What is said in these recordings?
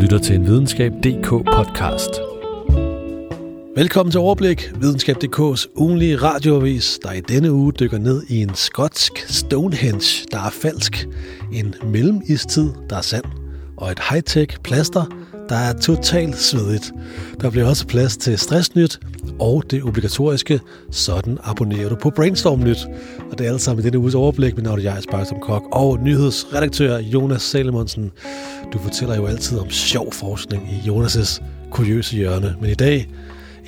lytter til en videnskab.dk podcast. Velkommen til Overblik, videnskab.dk's ugenlige radioavis, der i denne uge dykker ned i en skotsk Stonehenge, der er falsk, en mellemistid, der er sand, og et high-tech plaster, der er totalt svedigt. Der bliver også plads til stressnyt og det obligatoriske, sådan abonnerer du på Brainstorm Nyt. Og det er alt sammen i denne uges overblik. Mit navn er Jais som Kok og nyhedsredaktør Jonas Salemonsen. Du fortæller jo altid om sjov forskning i Jonas' kuriøse hjørne, men i dag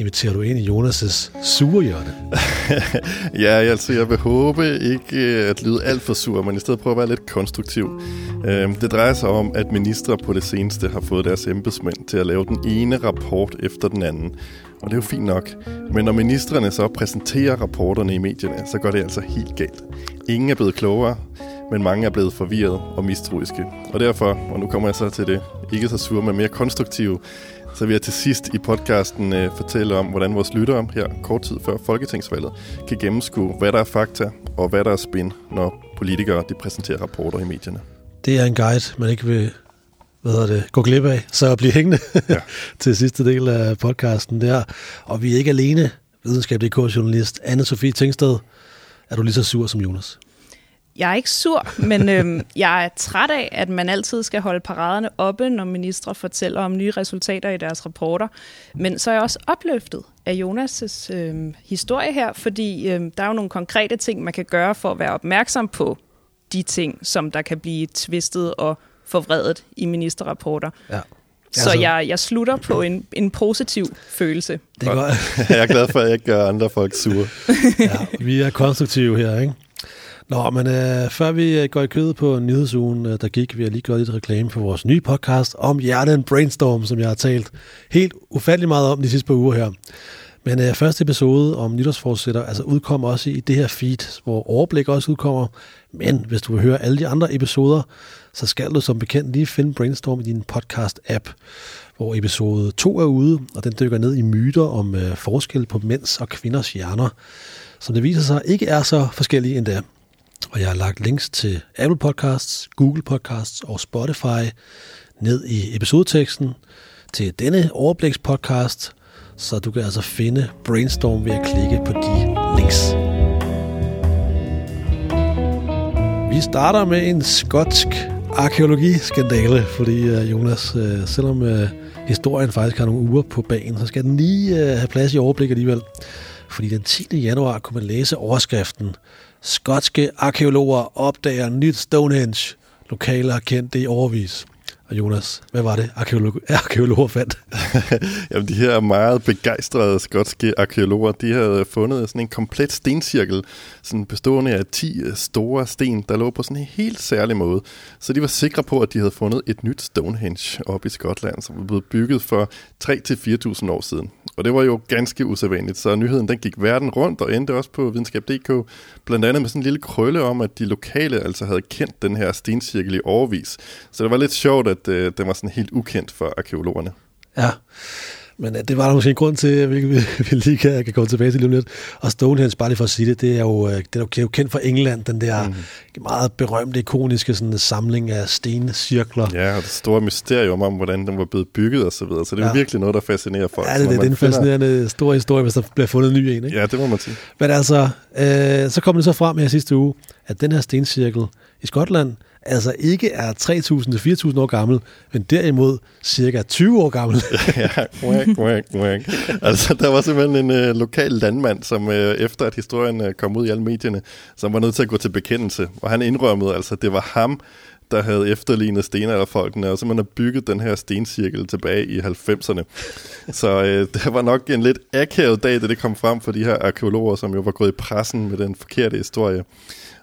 inviterer du ind i Jonas' sure hjørne. ja, altså jeg vil håbe ikke at lyde alt for sur, men i stedet prøve at være lidt konstruktiv. Øhm, det drejer sig om, at ministre på det seneste har fået deres embedsmænd til at lave den ene rapport efter den anden. Og det er jo fint nok. Men når ministerne så præsenterer rapporterne i medierne, så går det altså helt galt. Ingen er blevet klogere, men mange er blevet forvirret og mistroiske. Og derfor, og nu kommer jeg så til det ikke så sure, men mere konstruktive, så vil jeg til sidst i podcasten øh, fortælle om, hvordan vores lyttere her kort tid før Folketingsvalget kan gennemskue, hvad der er fakta og hvad der er spin, når politikere de præsenterer rapporter i medierne. Det er en guide, man ikke vil hvad hedder det, gå glip af, så blive hængende ja. til sidste del af podcasten der. Og vi er ikke alene. Videnskab.dk-journalist Anne-Sophie Tingsted. Er du lige så sur som Jonas? Jeg er ikke sur, men øhm, jeg er træt af, at man altid skal holde paraderne oppe, når ministre fortæller om nye resultater i deres rapporter. Men så er jeg også opløftet af Jonas' øhm, historie her, fordi øhm, der er jo nogle konkrete ting, man kan gøre for at være opmærksom på de ting, som der kan blive tvistet og forvredet i ministerrapporter. Ja. Så altså, jeg, jeg slutter på en, en positiv følelse. Det er godt. jeg er glad for, at jeg ikke gør andre folk sure. ja, vi er konstruktive her, ikke? Nå, men øh, før vi øh, går i kød på nyhedsugen, øh, der gik, vi har lige gjort lidt reklame for vores nye podcast om hjernen Brainstorm, som jeg har talt helt ufattelig meget om de sidste par uger her. Men øh, første episode om nytårsforsætter altså udkommer også i det her feed, hvor overblik også udkommer. Men hvis du vil høre alle de andre episoder, så skal du som bekendt lige finde Brainstorm i din podcast-app, hvor episode 2 er ude, og den dykker ned i myter om øh, forskel på mænds og kvinders hjerner, som det viser sig ikke er så forskellige endda. Og jeg har lagt links til Apple Podcasts, Google Podcasts og Spotify ned i episodeteksten til denne overblikspodcast, så du kan altså finde Brainstorm ved at klikke på de links. Vi starter med en skotsk arkeologiskandale, fordi øh, Jonas, øh, selvom øh, historien faktisk har nogle uger på banen, så skal den lige have plads i overblik alligevel. Fordi den 10. januar kunne man læse overskriften Skotske arkeologer opdager nyt Stonehenge. Lokaler har kendt det i overvis. Og Jonas, hvad var det, arkeolog- arkeologer fandt? Jamen, de her meget begejstrede skotske arkeologer, de havde fundet sådan en komplet stencirkel, sådan bestående af 10 øh, store sten, der lå på sådan en helt særlig måde. Så de var sikre på, at de havde fundet et nyt Stonehenge op i Skotland, som var blevet bygget for 3-4.000 år siden. Og det var jo ganske usædvanligt, så nyheden den gik verden rundt og endte også på videnskab.dk, blandt andet med sådan en lille krølle om, at de lokale altså havde kendt den her stencirkel i overvis. Så det var lidt sjovt, at øh, den var sådan helt ukendt for arkeologerne. Ja, men øh, det var der måske en grund til, hvilket vi, vi lige kan, kan komme tilbage til lige lidt. Og Stonehenge, bare lige for at sige det, det er jo, øh, det er jo kendt fra England, den der mm. meget berømte, ikoniske sådan, samling af stencirkler. Ja, og det store mysterium om, hvordan den var blevet bygget og så videre. Så det er ja. virkelig noget, der fascinerer folk. Ja, det, det, det er en fascinerende finder... stor historie, hvis der bliver fundet en ny en. Ikke? Ja, det må man sige. Men altså, øh, så kom det så frem her sidste uge, at den her stencirkel i Skotland, altså ikke er 3.000-4.000 år gammel, men derimod cirka 20 år gammel. ja, wang, wang, wang. Altså, der var simpelthen en øh, lokal landmand, som øh, efter at historien øh, kom ud i alle medierne, som var nødt til at gå til bekendelse. Og han indrømmede altså, at det var ham, der havde efterlignet stenalderfolkene, og så man har bygget den her stencirkel tilbage i 90'erne. Så øh, det var nok en lidt akavet dag, da det kom frem for de her arkeologer, som jo var gået i pressen med den forkerte historie.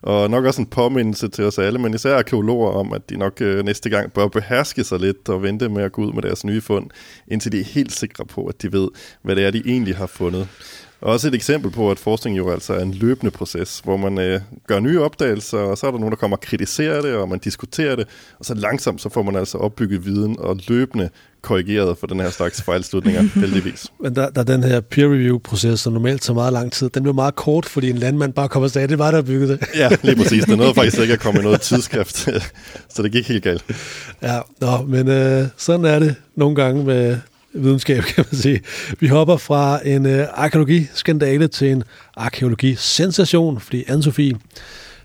Og nok også en påmindelse til os alle, men især arkeologer om, at de nok øh, næste gang bør beherske sig lidt og vente med at gå ud med deres nye fund, indtil de er helt sikre på, at de ved, hvad det er, de egentlig har fundet. Også et eksempel på, at forskning jo altså er en løbende proces, hvor man øh, gør nye opdagelser, og så er der nogen, der kommer og kritiserer det, og man diskuterer det, og så langsomt så får man altså opbygget viden og løbende korrigeret for den her slags fejlslutninger, heldigvis. Men der, der er den her peer review-proces, som normalt tager meget lang tid, den blev meget kort, fordi en landmand bare kommer og sagde, det var der bygget det. ja, lige præcis. Det nåede faktisk ikke at komme i noget tidsskrift, så det gik helt galt. Ja, nå, men øh, sådan er det nogle gange med videnskab, kan man sige. Vi hopper fra en øh, arkeologiskandale til en arkeologisensation, fordi Anne-Sophie,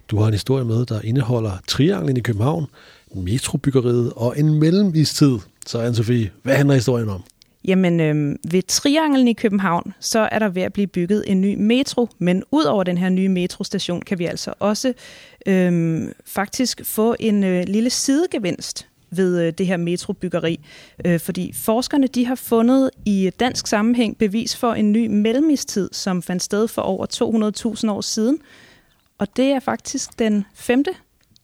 du har en historie med, der indeholder trianglen i København, metrobyggeriet og en mellemistid. Så Anne-Sophie, hvad handler historien om? Jamen, øh, ved Trianglen i København, så er der ved at blive bygget en ny metro, men ud over den her nye metrostation, kan vi altså også øh, faktisk få en øh, lille sidegevinst ved øh, det her metrobyggeri. Øh, fordi forskerne de har fundet i dansk sammenhæng bevis for en ny mellemistid, som fandt sted for over 200.000 år siden. Og det er faktisk den femte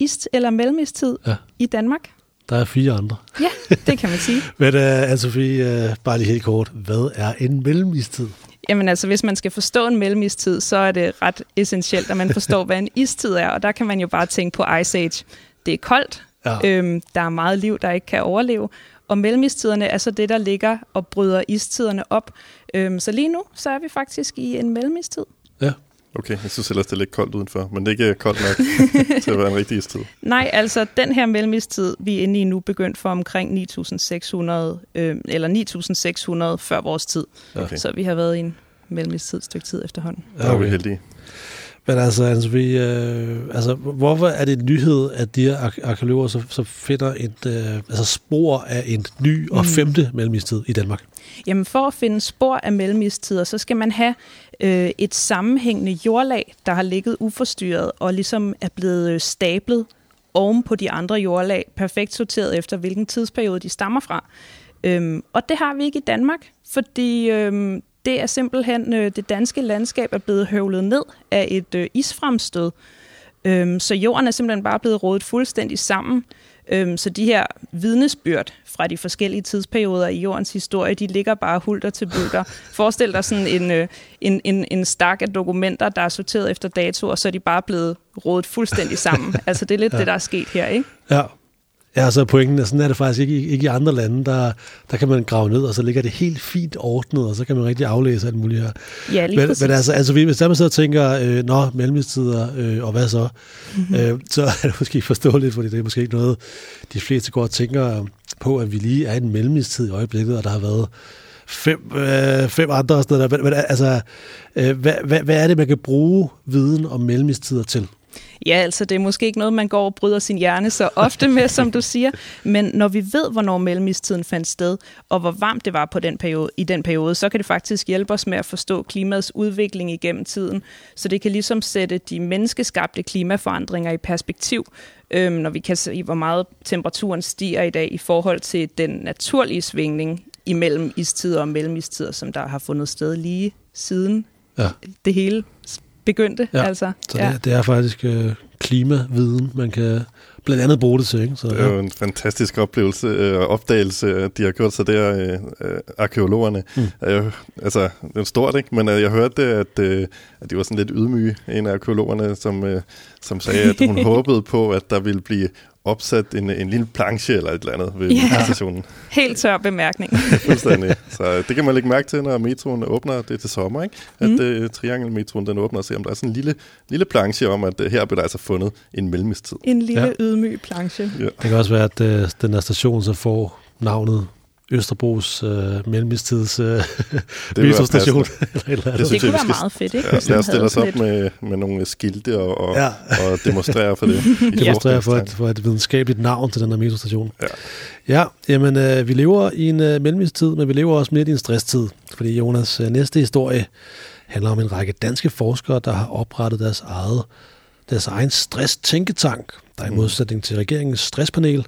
ist- eller mellemistid ja. i Danmark. Der er fire andre. Ja, det kan man sige. Men uh, Anne-Sophie, uh, bare lige helt kort. Hvad er en mellemistid? Jamen altså, hvis man skal forstå en mellemistid, så er det ret essentielt, at man forstår, hvad en istid er. Og der kan man jo bare tænke på Ice Age. Det er koldt, ja. øhm, der er meget liv, der ikke kan overleve. Og mellemistiderne er så det, der ligger og bryder istiderne op. Øhm, så lige nu, så er vi faktisk i en mellemistid. Ja, Okay, jeg synes ellers, det er lidt koldt udenfor, men det er ikke koldt nok til at være en rigtig istid. Nej, altså den her mellemistid, vi er inde i nu, begyndt for omkring 9600, øh, eller 9.600 før vores tid. Okay. Så vi har været i en mellemistid et stykke tid efterhånden. Ja, okay. er vi heldige. Men altså, altså, vi, øh, altså, hvorfor er det en nyhed, at de her arkeologer så, så finder et øh, altså spor af en ny og mm. femte mellemistid i Danmark? Jamen for at finde spor af mellemistider, så skal man have øh, et sammenhængende jordlag, der har ligget uforstyrret og ligesom er blevet øh, stablet oven på de andre jordlag, perfekt sorteret efter, hvilken tidsperiode de stammer fra. Øhm, og det har vi ikke i Danmark, fordi øhm, det er simpelthen, øh, det danske landskab er blevet høvlet ned af et øh, isfremstød. Øhm, så jorden er simpelthen bare blevet rådet fuldstændig sammen. Øhm, så de her vidnesbyrd fra de forskellige tidsperioder i jordens historie, de ligger bare hulter til bulter. Forestil dig sådan en, øh, en, en, en stak af dokumenter, der er sorteret efter dato, og så er de bare blevet rådet fuldstændig sammen. altså det er lidt ja. det, der er sket her, ikke? Ja, Ja, så pointen er, sådan er det faktisk ikke, ikke i andre lande. Der, der kan man grave ned, og så ligger det helt fint ordnet, og så kan man rigtig aflæse alt muligt her. Ja, lige men, men altså, altså, hvis der man og tænker, øh, nå, mellemtidstider, øh, og hvad så? Mm-hmm. Øh, så er det måske forståeligt, fordi det er måske ikke noget, de fleste går og tænker på, at vi lige er i en mellemtid i øjeblikket, og der har været fem, øh, fem andre og sådan noget der. Men, men altså, øh, hvad, hvad, hvad er det, man kan bruge viden om mellemtider til? Ja, altså det er måske ikke noget, man går og bryder sin hjerne så ofte med, som du siger, men når vi ved, hvornår mellemistiden fandt sted, og hvor varmt det var på den periode, i den periode, så kan det faktisk hjælpe os med at forstå klimaets udvikling igennem tiden. Så det kan ligesom sætte de menneskeskabte klimaforandringer i perspektiv, øhm, når vi kan se, hvor meget temperaturen stiger i dag i forhold til den naturlige svingning imellem istider og mellemistider, som der har fundet sted lige siden ja. det hele begyndte. Ja. Altså. Så ja. det, det er faktisk øh, klimaviden, man kan blandt andet bruge det til. Ikke? Så, det er ja. jo en fantastisk oplevelse og øh, opdagelse, de har gjort sig der, øh, øh, arkeologerne. Mm. Øh, altså, det er stort, ikke? men øh, jeg hørte, at, øh, at de var sådan lidt ydmyge, en af arkeologerne, som, øh, som sagde, at hun håbede på, at der ville blive opsat en, en lille planche eller et eller andet ved ja. stationen. Helt tør bemærkning. Fuldstændig. Så det kan man lægge mærke til, når metroen åbner det til sommer, ikke? at mm. uh, triangelmetroen den åbner og se, om der er sådan en lille, lille planche om, at uh, her bliver der altså fundet en mellemistid. En lille ja. ydmyg planche. Ja. Det kan også være, at uh, den her station så får navnet Østerbros øh, mellemistidens øh, metrostation. det, det, det kunne være meget fedt, ikke? Ja, lad os stille os op med, med nogle skilte og, og, ja. og demonstrere for det. demonstrere for et, for et videnskabeligt navn til den her metrostation. Ja, ja jamen, øh, vi lever i en øh, mellemistid, men vi lever også midt i en stresstid. Fordi Jonas, øh, næste historie handler om en række danske forskere, der har oprettet deres eget deres egen stress-tænketank, der i mm. modsætning til regeringens stresspanel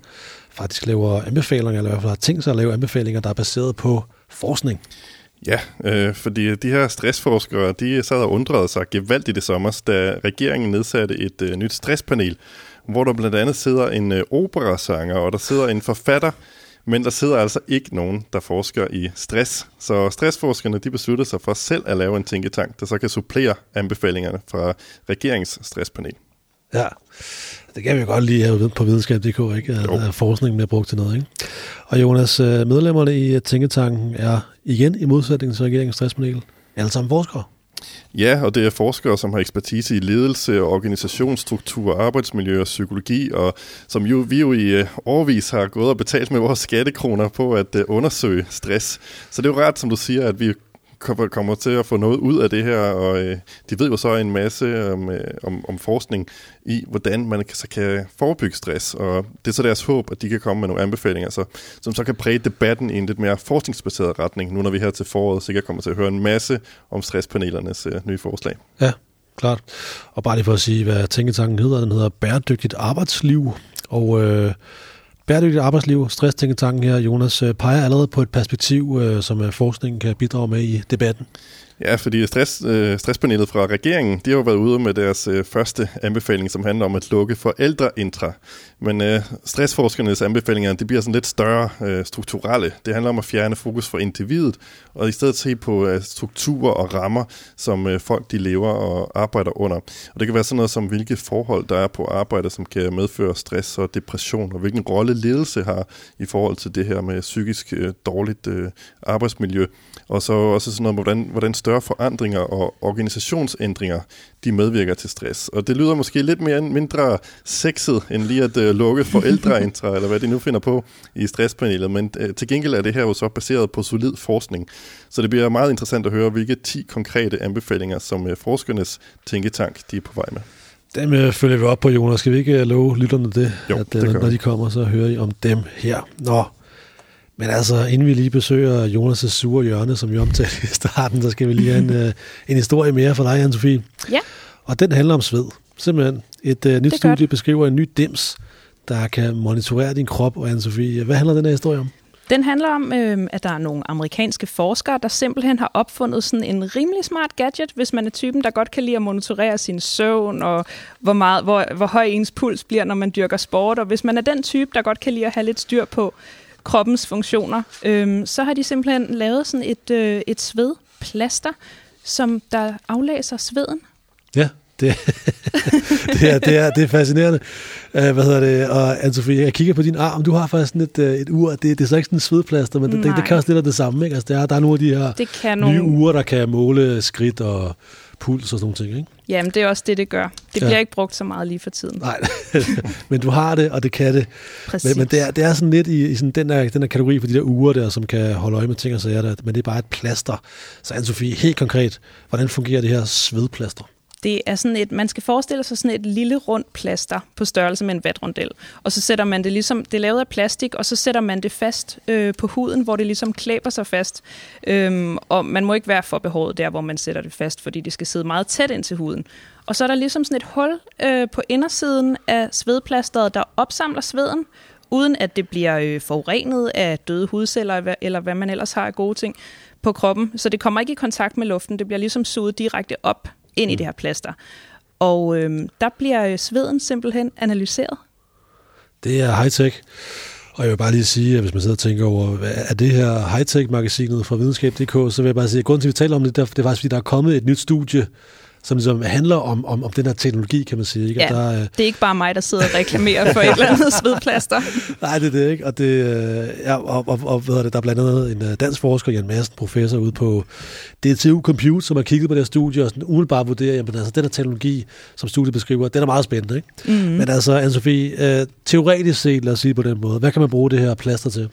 faktisk laver anbefalinger, eller i hvert fald har tænkt sig at lave anbefalinger, der er baseret på forskning. Ja, øh, fordi de her stressforskere, de sad og undrede sig gevaldigt i sommer, da regeringen nedsatte et øh, nyt stresspanel, hvor der blandt andet sidder en øh, operasanger, og der sidder en forfatter, Men der sidder altså ikke nogen, der forsker i stress. Så stressforskerne de beslutter sig for selv at lave en tænketank, der så kan supplere anbefalingerne fra regeringens stresspanel. Ja, det kan vi jo godt lige have på videnskab.dk, ikke? At, at forskningen bliver brugt til noget. Ikke? Og Jonas, øh, medlemmerne i Tænketanken er igen i modsætning til regeringens stresspanel alle sammen forskere. Ja, og det er forskere, som har ekspertise i ledelse, organisationsstruktur, arbejdsmiljø og psykologi, og som jo, vi jo i uh, årvis har gået og betalt med vores skattekroner på at undersøge stress. Så det er jo ret, som du siger, at vi kommer til at få noget ud af det her, og øh, de ved jo så en masse om, øh, om, om forskning i, hvordan man så kan forebygge stress, og det er så deres håb, at de kan komme med nogle anbefalinger, så, som så kan præge debatten i en lidt mere forskningsbaseret retning, nu når vi her til foråret sikkert kommer til at høre en masse om stresspanelernes øh, nye forslag. Ja, klart. Og bare lige for at sige, hvad tænketanken hedder, den hedder Bæredygtigt Arbejdsliv, og... Øh, Bæredygtigt arbejdsliv, stresstænketanken her, Jonas, øh, peger allerede på et perspektiv, øh, som øh, forskningen kan bidrage med i debatten. Ja, fordi stress, øh, stresspanelet fra regeringen, de har jo været ude med deres øh, første anbefaling, som handler om at lukke forældreintra. Men øh, stressforskernes anbefalinger, de bliver sådan lidt større øh, strukturelle. Det handler om at fjerne fokus fra individet, og i stedet se på øh, strukturer og rammer, som øh, folk de lever og arbejder under. Og det kan være sådan noget som, hvilke forhold der er på arbejde, som kan medføre stress og depression, og hvilken rolle ledelse har i forhold til det her med psykisk øh, dårligt øh, arbejdsmiljø. Og så også sådan noget, hvordan, hvordan større forandringer og organisationsændringer, de medvirker til stress. Og det lyder måske lidt mere mindre sexet, end lige at uh, lukke forældreintra, eller hvad de nu finder på i stresspanelet. Men uh, til gengæld er det her jo så baseret på solid forskning. Så det bliver meget interessant at høre, hvilke 10 konkrete anbefalinger, som uh, forskernes tænketank de er på vej med. Dem uh, følger vi op på, Jonas. Skal vi ikke love lytterne det? Jo, at, det når de kommer, så hører I om dem her. Nå, men altså, inden vi lige besøger Jonas' sure hjørne, som vi omtalte i starten, så skal vi lige have en, uh, en historie mere for dig, Anne-Sophie. Ja. Og den handler om sved. Simpelthen. Et uh, nyt studie beskriver en ny dims, der kan monitorere din krop. Og Anne-Sophie, hvad handler den her historie om? Den handler om, øh, at der er nogle amerikanske forskere, der simpelthen har opfundet sådan en rimelig smart gadget, hvis man er typen, der godt kan lide at monitorere sin søvn, og hvor, meget, hvor, hvor høj ens puls bliver, når man dyrker sport. Og hvis man er den type, der godt kan lide at have lidt styr på kroppens funktioner, øh, så har de simpelthen lavet sådan et, øh, et svedplaster, som der aflæser sveden. Ja, det, det, er, det, er, det er fascinerende. Uh, hvad hedder det? Og Anne-Sophie, jeg kigger på din arm. Du har faktisk sådan et, uh, et ur. Det, det er så ikke sådan en svedplaster, men det, det, det kan også lidt af det samme. Ikke? Altså, der, er, der er nogle af de her det kan nye nogle... ure, der kan måle skridt og puls og sådan nogle ting, ikke? Jamen, det er også det, det gør. Det ja. bliver ikke brugt så meget lige for tiden. Nej, men du har det, og det kan det. Præcis. Men, men det, er, det er sådan lidt i, i sådan den, der, den der kategori for de der uger der, som kan holde øje med ting og sager, der, men det er bare et plaster. Så Anne-Sophie, helt konkret, hvordan fungerer det her svedplaster? Det er sådan et, man skal forestille sig sådan et lille rundt plaster på størrelse med en vatrondel. Og så sætter man det ligesom, det er lavet af plastik, og så sætter man det fast øh, på huden, hvor det ligesom klæber sig fast. Øhm, og man må ikke være for behåret der, hvor man sætter det fast, fordi det skal sidde meget tæt ind til huden. Og så er der ligesom sådan et hul øh, på indersiden af svedplasteret, der opsamler sveden, uden at det bliver øh, forurenet af døde hudceller, eller hvad man ellers har af gode ting på kroppen. Så det kommer ikke i kontakt med luften, det bliver ligesom suget direkte op ind i det her plaster. Og øh, der bliver sveden simpelthen analyseret. Det er high-tech. Og jeg vil bare lige sige, at hvis man sidder og tænker over, er det her high-tech-magasinet fra videnskab.dk, så vil jeg bare sige, at grunden til, at vi taler om det, det er faktisk, fordi der er kommet et nyt studie, som ligesom handler om, om, om den her teknologi, kan man sige. Ikke? Ja, der, øh... det er ikke bare mig, der sidder og reklamerer for et eller andet svedplaster. Nej, det er det ikke. Og, det, øh, ja, og, og, og hvad det, der er blandt andet en øh, dansk forsker, Jan Madsen, professor ude på DTU Compute, som har kigget på det her studie og sådan umiddelbart vurderer, at altså, den her teknologi, som studiet beskriver, den er meget spændende. Ikke? Mm-hmm. Men altså, Anne-Sophie, øh, teoretisk set, lad os sige på den måde, hvad kan man bruge det her plaster til?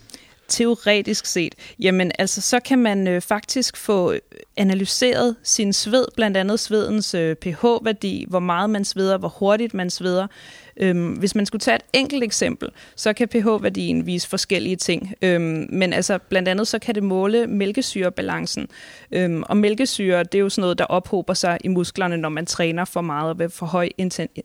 Teoretisk set, jamen altså så kan man øh, faktisk få øh, analyseret sin sved, blandt andet svedens øh, pH-værdi, hvor meget man sveder, hvor hurtigt man sveder. Øhm, hvis man skulle tage et enkelt eksempel, så kan pH-værdien vise forskellige ting. Øhm, men altså blandt andet så kan det måle mælkesyrebalancen. Øhm, og mælkesyre, det er jo sådan noget, der ophober sig i musklerne, når man træner for meget og ved for høj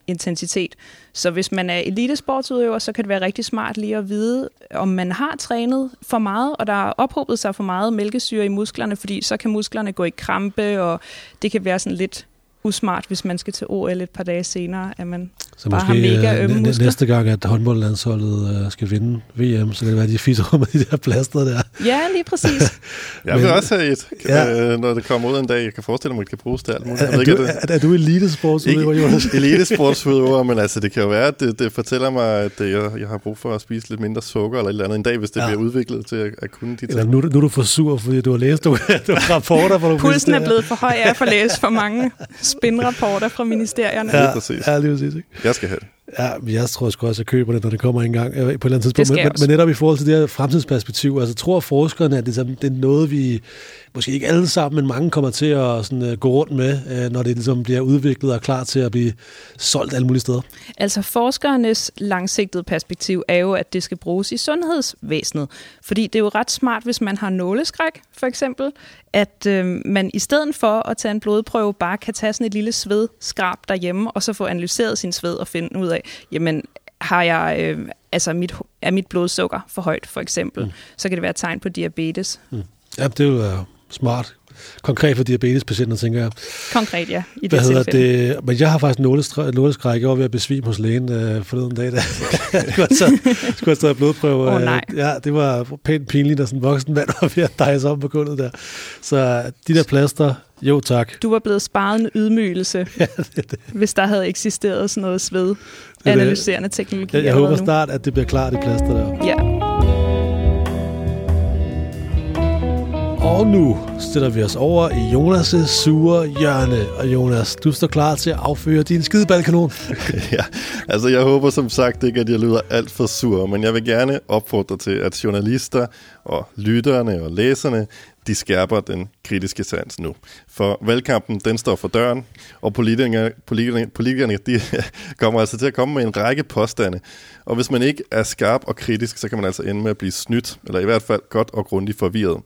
intensitet. Så hvis man er elitesportsudøver, så kan det være rigtig smart lige at vide, om man har trænet for meget, og der er ophobet sig for meget mælkesyre i musklerne, fordi så kan musklerne gå i krampe, og det kan være sådan lidt usmart, hvis man skal til OL et par dage senere, at man Så bare måske har mega øh, ømme næ- muskler. næste gang, at håndboldlandsholdet øh, skal vinde VM, så kan det være, at de fiser med de der plaster der. Ja, lige præcis. Jeg vil også have et, Ja. øh, når det kommer ud en dag. Jeg kan forestille mig, at det kan bruges til alt muligt. Jeg Er, er, ikke, du, er, er du elitesportsudøver, Jonas? Elitesportsudøver, men altså, det kan jo være, at det, det fortæller mig, at jeg, jeg har brug for at spise lidt mindre sukker eller et eller andet en dag, hvis det Ja. bliver udviklet til at, at kunne de Eller ting. nu, er du- nu er du for sur, fordi du har læst du, du har rapporter fra nogle Pulsen er blevet for høj af at få læst for mange spinrapporter fra ministerierne. Lige Ja, præcis. ja, lige præcis. Ikke? Jeg skal have det. Ja, jeg tror sgu også, at jeg køber det, når det kommer engang øh, på et eller andet tidspunkt. Men, også. men netop i forhold til det her fremtidsperspektiv, altså tror forskerne, at det, er- det er noget, vi måske ikke alle sammen, men mange kommer til at sådan, uh, gå rundt med, uh, når det ligesom bliver udviklet og klar til at blive solgt alle mulige steder. Altså forskernes langsigtede perspektiv er jo, at det skal bruges i sundhedsvæsenet. Fordi det er jo ret smart, hvis man har nåleskræk, for eksempel, at øh, man i stedet for at tage en blodprøve, bare kan tage sådan et lille svedskrab derhjemme, og så få analyseret sin sved og finde ud af, jamen, har jeg, øh, altså mit, er mit blodsukker for højt, for eksempel, mm. så kan det være et tegn på diabetes. Ja, det vil være smart. Konkret for diabetespatienter, tænker jeg. Konkret, ja, i Hvad det hedder tilfælde. det? Men jeg har faktisk nåleskræk. Jeg var ved at besvime hos lægen øh, forleden dag, da jeg skulle have taget, blodprøve. Åh, nej. Ja, det var pænt pinligt, at sådan en voksen mand var ved at dejse op på gulvet der. Så de der plaster, jo tak. Du var blevet sparet en ydmygelse, ja, det, det. hvis der havde eksisteret sådan noget sved analyserende teknologi. Jeg, jeg håber nu. snart, at det bliver klart, de plaster der. Ja, Og nu stiller vi os over i Jonas' sure hjørne. Og Jonas, du står klar til at afføre din skideballkanon. ja, altså jeg håber som sagt ikke, at jeg lyder alt for sur, men jeg vil gerne opfordre til, at journalister og lytterne og læserne, de skærper den kritiske sans nu. For valgkampen, den står for døren, og politikerne, politikerne, politikerne de kommer altså til at komme med en række påstande. Og hvis man ikke er skarp og kritisk, så kan man altså ende med at blive snydt, eller i hvert fald godt og grundigt forvirret.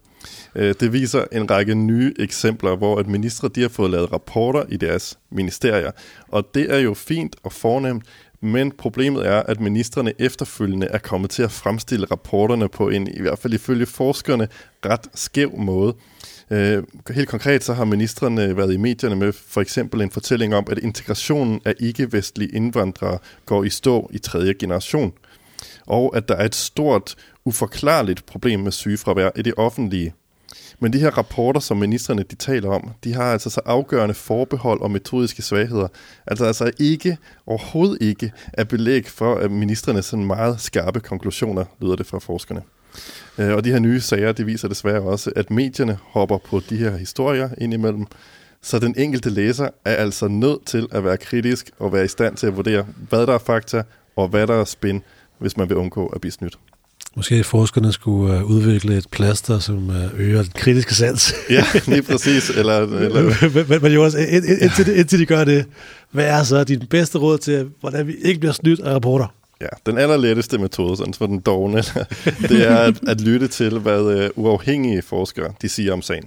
Øh, det viser en række nye eksempler, hvor at ministre de har fået lavet rapporter i deres ministerier. Og det er jo fint og fornemt, men problemet er, at ministerne efterfølgende er kommet til at fremstille rapporterne på en, i hvert fald ifølge forskerne, ret skæv måde. Øh, helt konkret så har ministerne været i medierne med for eksempel en fortælling om, at integrationen af ikke-vestlige indvandrere går i stå i tredje generation og at der er et stort, uforklarligt problem med sygefravær i det offentlige. Men de her rapporter, som ministerne de taler om, de har altså så afgørende forbehold og metodiske svagheder. Altså altså ikke, overhovedet ikke, er belæg for at ministerne sådan meget skarpe konklusioner, lyder det fra forskerne. Øh, og de her nye sager, de viser desværre også, at medierne hopper på de her historier indimellem, så den enkelte læser er altså nødt til at være kritisk og være i stand til at vurdere, hvad der er fakta og hvad der er spin, hvis man vil undgå at blive snydt. Måske forskerne skulle øh, udvikle et plaster, som øh, øger den kritiske sans. Ja, lige præcis. Eller, eller, men, men, men Jonas, ind- ind- indtil, de- indtil de gør det, hvad er så din bedste råd til, hvordan vi ikke bliver snydt af rapporter? ja, den allerletteste metode, sådan for den dogne, det er at, at lytte til, hvad øh, uafhængige forskere de siger om sagen.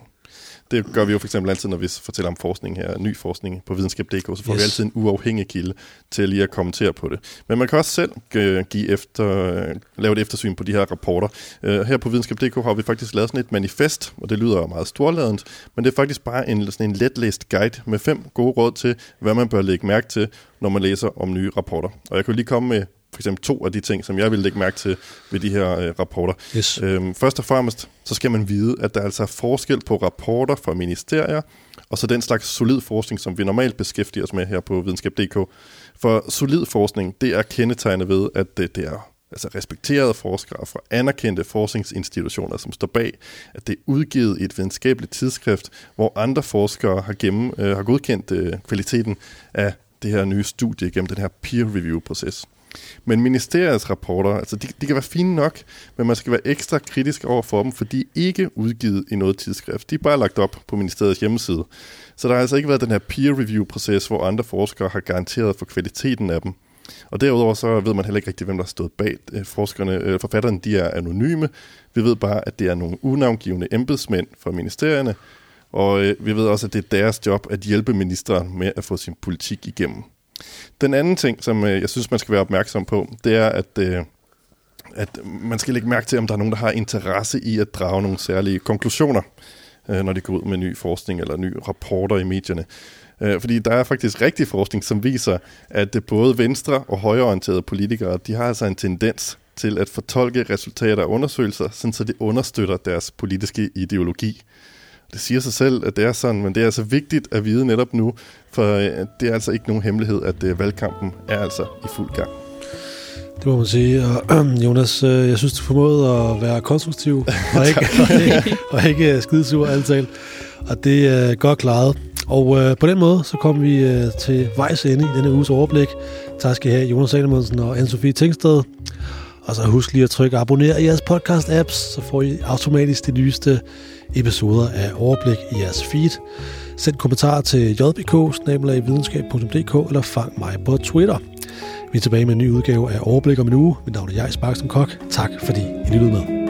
Det gør vi jo for eksempel altid, når vi fortæller om forskning her, ny forskning på videnskab.dk, så får yes. vi altid en uafhængig kilde til lige at kommentere på det. Men man kan også selv øh, give efter, øh, lave et eftersyn på de her rapporter. Øh, her på videnskab.dk har vi faktisk lavet sådan et manifest, og det lyder meget storladent, men det er faktisk bare en, sådan en letlæst guide med fem gode råd til, hvad man bør lægge mærke til, når man læser om nye rapporter. Og jeg kan lige komme med eksempel to af de ting, som jeg vil lægge mærke til ved de her øh, rapporter. Yes. Øhm, først og fremmest, så skal man vide, at der altså er forskel på rapporter fra ministerier, og så den slags solid forskning, som vi normalt beskæftiger os med her på videnskab.dk. For solid forskning, det er kendetegnet ved, at det, det er altså respekterede forskere fra anerkendte forskningsinstitutioner, som står bag, at det er udgivet i et videnskabeligt tidsskrift, hvor andre forskere har, gennem, øh, har godkendt øh, kvaliteten af det her nye studie gennem den her peer-review-proces. Men ministeriets rapporter, altså de, de kan være fine nok, men man skal være ekstra kritisk over for dem, for de er ikke udgivet i noget tidsskrift. De er bare lagt op på ministeriets hjemmeside. Så der har altså ikke været den her peer-review-proces, hvor andre forskere har garanteret for kvaliteten af dem. Og derudover så ved man heller ikke rigtig, hvem der har stået bag øh, forskerne. Øh, Forfatterne de er anonyme. Vi ved bare, at det er nogle unavngivende embedsmænd fra ministerierne, og øh, vi ved også, at det er deres job at hjælpe ministeren med at få sin politik igennem. Den anden ting, som øh, jeg synes, man skal være opmærksom på, det er, at, øh, at man skal lægge mærke til, om der er nogen, der har interesse i at drage nogle særlige konklusioner. øh, når de går ud med ny forskning eller nye rapporter i medierne. Øh, fordi der er faktisk rigtig forskning, som viser, at det både venstre- og højreorienterede politikere, de har altså en tendens til at fortolke resultater af undersøgelser, sådan så det understøtter deres politiske ideologi. Det siger sig selv, at det er sådan, men det er altså vigtigt at vide netop nu, for øh, det er altså ikke nogen hemmelighed, at øh, valgkampen er altså i fuld gang. Det må man sige. Og Jonas, øh, jeg synes, du formåede at være konstruktiv og ikke, og ikke, og ikke skidesur altid. Og det er godt klaret. Og øh, på den måde, så kommer vi øh, til vejs ende i denne uges overblik. Tak skal I have, Jonas Salomonsen og Anne-Sophie Tingsted. Og så husk lige at trykke abonner i jeres podcast-apps, så får I automatisk de nyeste episoder af Overblik i jeres feed. Send kommentarer til jbk eller fang mig på Twitter. Vi er tilbage med en ny udgave af Overblik om en uge. Mit navn er Jais Baksen Kok. Tak fordi I lyttede med.